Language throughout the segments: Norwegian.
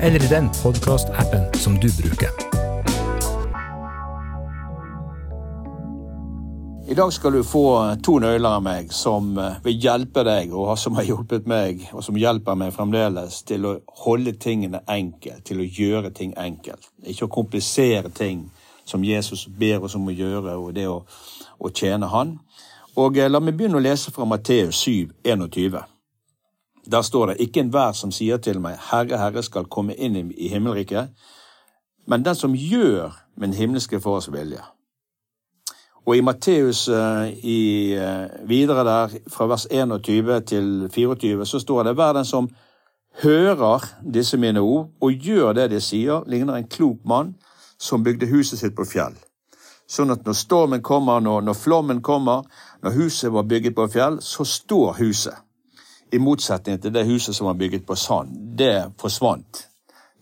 eller i den podkastappen som du bruker. I dag skal du få to nøkler av meg som eh, vil hjelpe deg, og som har hjulpet meg, og som hjelper meg fremdeles, til å holde tingene enkelt, til å gjøre ting enkelt. Ikke å komplisere ting som Jesus ber oss om å gjøre, og det å, å tjene Han. Og eh, La meg begynne å lese fra Matteus 7, 21. Der står det ikke enhver som sier til meg, Herre, Herre, skal komme inn i himmelriket, men den som gjør min himmelske Fars vilje. Og i Matteus i, uh, videre der, fra vers 21 til 24, så står det hver den som hører disse mine ord og gjør det de sier, ligner en klok mann som bygde huset sitt på fjell. Sånn at når stormen kommer, når, når flommen kommer, når huset var bygget på fjell, så står huset. I motsetning til det huset som var bygget på sand. Det forsvant.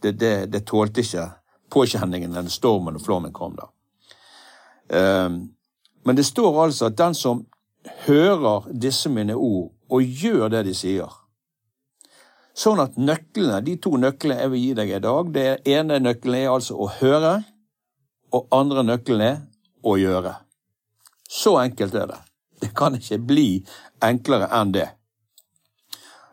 Det, det, det tålte ikke påkjenningen den stormen og flommen kom. da. Um, men det står altså at den som hører disse mine ord og gjør det de sier Sånn at nøklene, de to nøklene jeg vil gi deg i dag, det ene nøkkelen er altså å høre, og andre nøkkelen er å gjøre. Så enkelt er det. Det kan ikke bli enklere enn det.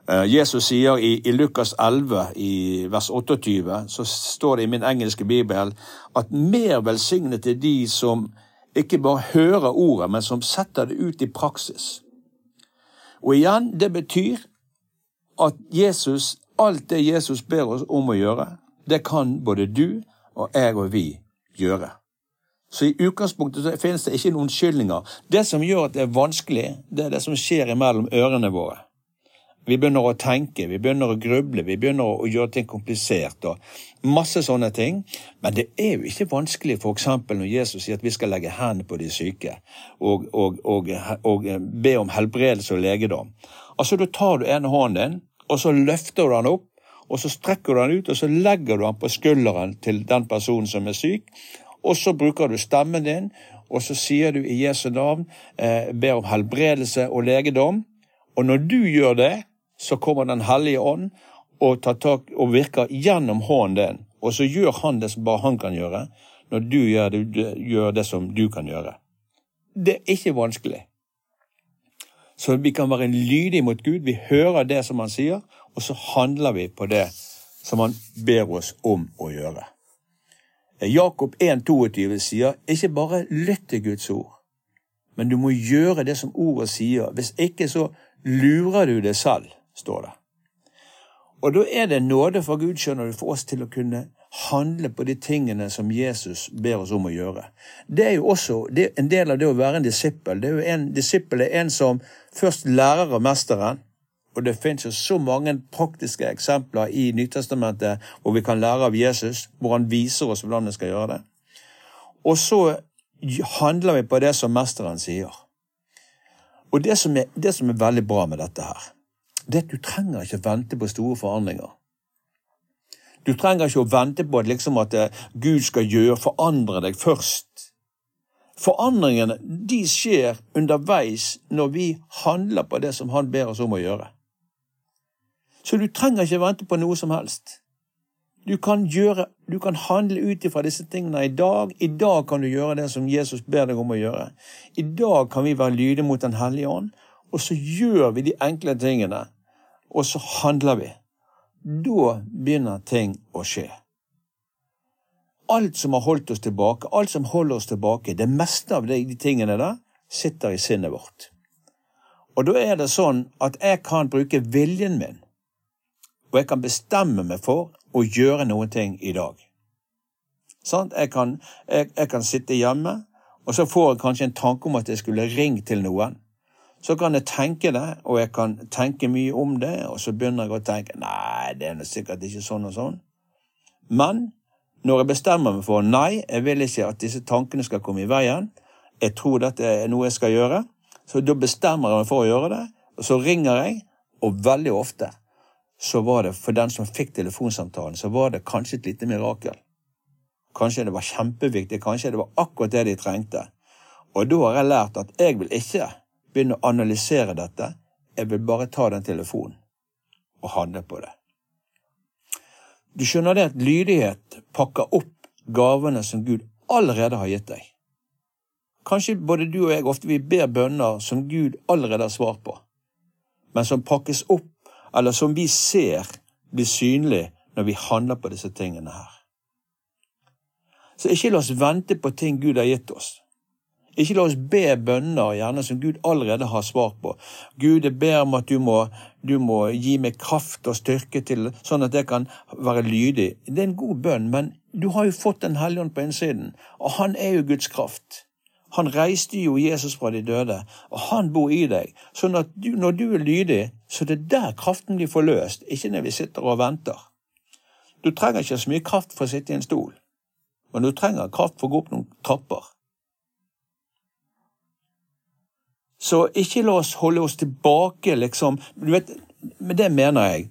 Eh, Jesus sier i, i, Lukas 11, i vers 28, så står det i min engelske bibel at mer velsignet er de som ikke bare hører ordet, men som setter det ut i praksis. Og igjen, det betyr at Jesus, alt det Jesus ber oss om å gjøre, det kan både du og jeg og vi gjøre. Så i utgangspunktet så finnes det ikke noen unnskyldninger. Det som gjør at det er vanskelig, det er det som skjer imellom ørene våre. Vi begynner å tenke, vi begynner å gruble, vi begynner å gjøre ting komplisert. og Masse sånne ting. Men det er jo ikke vanskelig f.eks. når Jesus sier at vi skal legge hendene på de syke og, og, og, og, be om helbredelse og legedom. Altså, Da tar du ene hånden din, og så løfter du den opp, og så strekker du den ut, og så legger du den på skulderen til den personen som er syk. Og så bruker du stemmen din, og så sier du i Jesu navn, eh, ber om helbredelse og legedom. Og når du gjør det, så kommer Den hellige ånd og tar tak og virker gjennom hånden Og så gjør han det som bare han kan gjøre, når du gjør det, du gjør det som du kan gjøre. Det er ikke vanskelig. Så vi kan være lydige mot Gud. Vi hører det som han sier, og så handler vi på det som han ber oss om å gjøre. Jakob 1,22 sier ikke bare lytt til Guds ord, men du må gjøre det som ordet sier. Hvis ikke så lurer du deg selv står det. Og da er det nåde fra Gud, skjønner du, for oss til å kunne handle på de tingene som Jesus ber oss om å gjøre. Det er jo også er en del av det å være en disippel. Det er jo en Disippel er en som først lærer av mesteren, og det finnes jo så mange praktiske eksempler i Nytestamentet hvor vi kan lære av Jesus, hvor han viser oss hvordan vi skal gjøre det. Og så handler vi på det som mesteren sier. Og det som er, det som er veldig bra med dette her, det at du trenger ikke vente på store forandringer. Du trenger ikke å vente på at, liksom at eh, Gud skal gjøre, forandre deg først. Forandringene de skjer underveis når vi handler på det som Han ber oss om å gjøre. Så du trenger ikke vente på noe som helst. Du kan, gjøre, du kan handle ut ifra disse tingene i dag. I dag kan du gjøre det som Jesus ber deg om å gjøre. I dag kan vi være lydige mot Den hellige ånd, og så gjør vi de enkle tingene og så handler vi. Da begynner ting å skje. Alt som har holdt oss tilbake, alt som holder oss tilbake, det meste av de, tingene der, sitter i sinnet vårt. Og da er det sånn at jeg kan bruke viljen min, og jeg kan bestemme meg for å gjøre noen ting i dag. Sånn? Jeg, kan, jeg, jeg kan sitte hjemme, og så får jeg kanskje en tanke om at jeg skulle ringt til noen så kan jeg tenke det, og jeg kan tenke mye om det, og så begynner jeg å tenke nei, det er sikkert ikke sånn og sånn. Men når jeg bestemmer meg for nei, jeg vil ikke at disse tankene skal komme i veien, jeg tror dette er noe jeg skal gjøre, så da bestemmer jeg meg for å gjøre det, og så ringer jeg, og veldig ofte så var det for den som fikk telefonsamtalen, så var det kanskje et lite mirakel. Kanskje det var kjempeviktig, kanskje det var akkurat det de trengte. Og da har jeg lært at jeg vil ikke begynne å analysere dette, jeg vil bare ta den telefonen og handle på det. Du skjønner det at lydighet pakker opp gavene som Gud allerede har gitt deg. Kanskje både du og jeg ofte vi ber bønner som Gud allerede har svar på, men som pakkes opp, eller som vi ser blir synlig når vi handler på disse tingene her. Så ikke la oss vente på ting Gud har gitt oss. Ikke la oss be bønner gjerne som Gud allerede har svar på. Gud, jeg ber om at du må, du må gi meg kraft og styrke til sånn at jeg kan være lydig. Det er en god bønn, men du har jo fått Den hellige ånd på innsiden, og han er jo Guds kraft. Han reiste jo Jesus fra de døde, og han bor i deg. Sånn at du, når du er lydig, så det er der kraften blir forløst, ikke når vi sitter og venter. Du trenger ikke så mye kraft for å sitte i en stol, men du trenger kraft for å gå opp noen trapper. Så ikke la oss holde oss tilbake, liksom. Du vet, med det mener jeg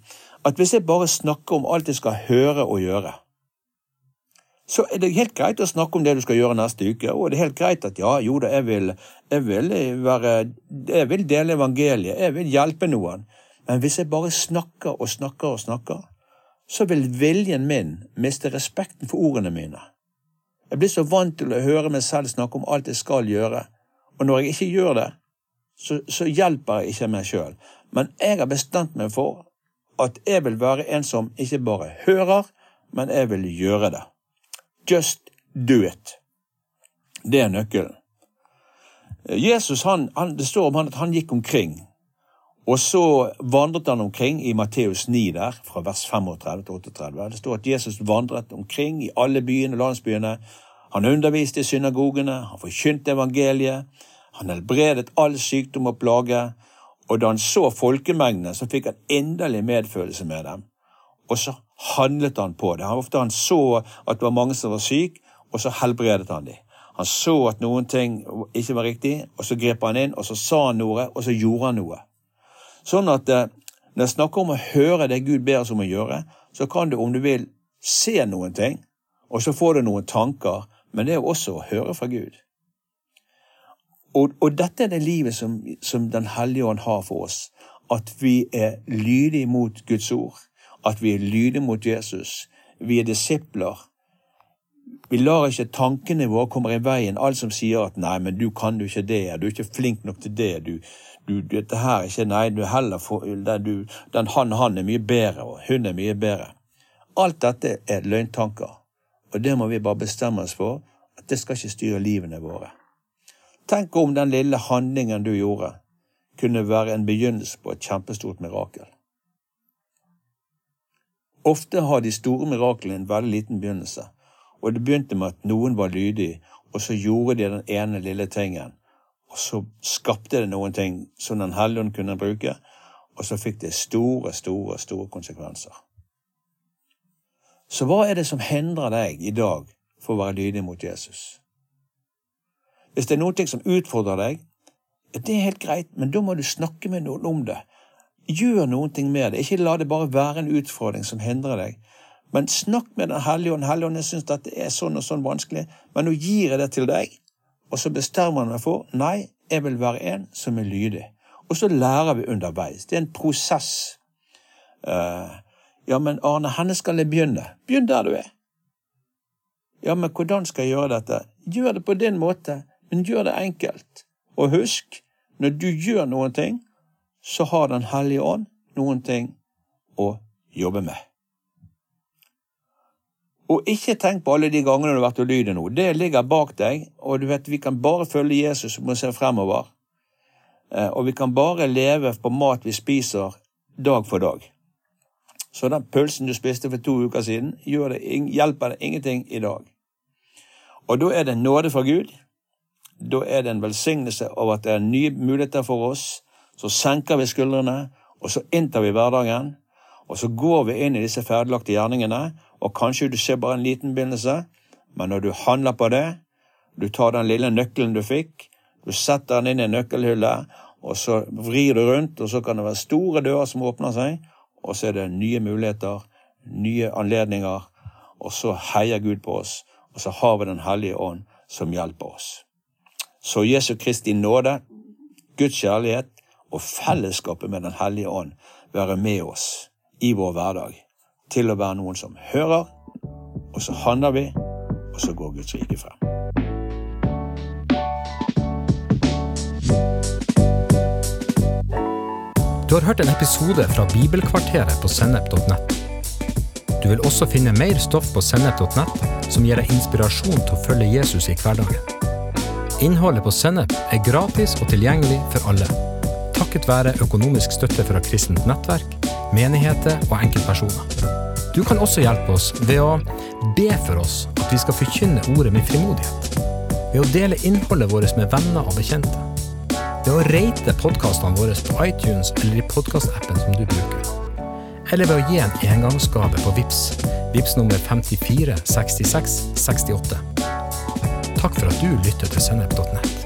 at hvis jeg bare snakker om alt jeg skal høre og gjøre, så er det helt greit å snakke om det du skal gjøre neste uke, og det er helt greit at ja, jo da, jeg vil, jeg vil, være, jeg vil dele evangeliet, jeg vil hjelpe noen, men hvis jeg bare snakker og snakker og snakker, så vil viljen min miste respekten for ordene mine. Jeg blir så vant til å høre meg selv snakke om alt jeg skal gjøre, og når jeg ikke gjør det, så, så hjelper jeg ikke meg sjøl. Men jeg har bestemt meg for at jeg vil være en som ikke bare hører, men jeg vil gjøre det. Just do it. Det er nøkkelen. Jesus, han, han, Det står om han at han gikk omkring, og så vandret han omkring i Matteus 9 der, fra vers 35 til 38. Det står at Jesus vandret omkring i alle byene og landsbyene. Han underviste i synagogene, han forkynte evangeliet, han helbredet all sykdom og plage, og da han så folkemengdene, så fikk han inderlig medfølelse med dem. Og så handlet han på det. Ofte han så at det var mange som var syke, og så helbredet han dem. Han så at noen ting ikke var riktig, og så grep han inn, og så sa han noe, og så gjorde han noe. Sånn at eh, når jeg snakker om å høre det Gud ber oss om å gjøre, så kan du, om du vil, se noen ting, og så får du noen tanker, men det er jo også å høre fra Gud. Og, og, dette er det livet som, som Den hellige ånd har for oss. At vi er lydige mot Guds ord. At vi er lydige mot Jesus. Vi er disipler. Vi lar ikke tankene våre komme i veien, alt som sier at 'nei, men du kan jo ikke det', 'du er ikke flink nok til det', du, du, dette her er ikke Nei, du heller for, du, den han, han er mye bedre, og hun er mye bedre. Alt dette er løgntanker, og det må vi bare bestemme oss for, at det skal ikke styre livene våre. Tenk om den lille handlingen du gjorde, kunne være en begynnelse på et kjempestort mirakel. Ofte har de store miraklene en veldig liten begynnelse, og det begynte med at noen var lydig, og så gjorde de den ene lille tingen, og så skapte det noen ting som Den hellige ånd kunne bruke, og så fikk det store, store, store konsekvenser. Så hva er det som hindrer deg i dag for å være lydig mot Jesus? Hvis det er noe som utfordrer deg, det er helt greit, men da må du snakke med noen om det. Gjør noe med det. Ikke la det bare være en utfordring som hindrer deg. Men snakk med Den hellige ånd. Hellige ånd, jeg syns at det er sånn og sånn vanskelig, men nå gir jeg det til deg. Og så bestemmer han meg for nei, jeg vil være en som er lydig. Og så lærer vi underveis. Det er en prosess. Uh, ja, men Arne, henne skal jeg begynne? Begynn der du er. Ja, men hvordan skal jeg gjøre dette? Gjør det på din måte men gjør det enkelt. Og husk, når du gjør noen ting, så har Den hellige ånd noen ting å jobbe med. Og ikke tenk på alle de gangene du har vært ulydig nå. Det ligger bak deg, og du vet, vi kan bare følge Jesus og se fremover. Eh, og vi kan bare leve på mat vi spiser dag for dag. Så den pølsen du spiste for to uker siden, det, hjelper deg ingenting i dag. Og da er det nåde fra Gud, da er det en velsignelse over at det er nye muligheter for oss. Så senker vi skuldrene, og så inntar vi hverdagen. Og så går vi inn i disse ferdiglagte gjerningene, og kanskje du ser bare en liten begynnelse, men når du handler på det, du tar den lille nøkkelen du fikk, du setter den inn i nøkkelhullet, og så vrir du rundt, og så kan det være store dører som åpner seg, og så er det nye muligheter, nye anledninger, og så heier Gud på oss, og så har vi Den hellige ånd som hjelper oss. Så Jesu Kristi nåde, Guds kjærlighet og fellesskapet med Den hellige ånd være med oss i vår hverdag til å være noen som hører, og så handler vi, og så går Guds rike frem. Du har hørt en episode fra Bibelkvarteret på sennep.nett. Du vil også finne mer stoff på sennep.nett som gir deg inspirasjon til å følge Jesus i hverdagen. Innholdet på Sennep er gratis og tilgjengelig for alle, takket være økonomisk støtte fra kristent nettverk, menigheter og enkeltpersoner. Du kan også hjelpe oss ved å be for oss at vi skal forkynne ordet med frimodighet. Ved å dele innholdet vårt med venner og bekjente. Ved å rate podkastene våre på iTunes eller i podkastappen som du bruker. Eller ved å gi en engangsgave på VIPS. VIPS nummer 54 66 68. Takk for at du lytter til sennep.nett.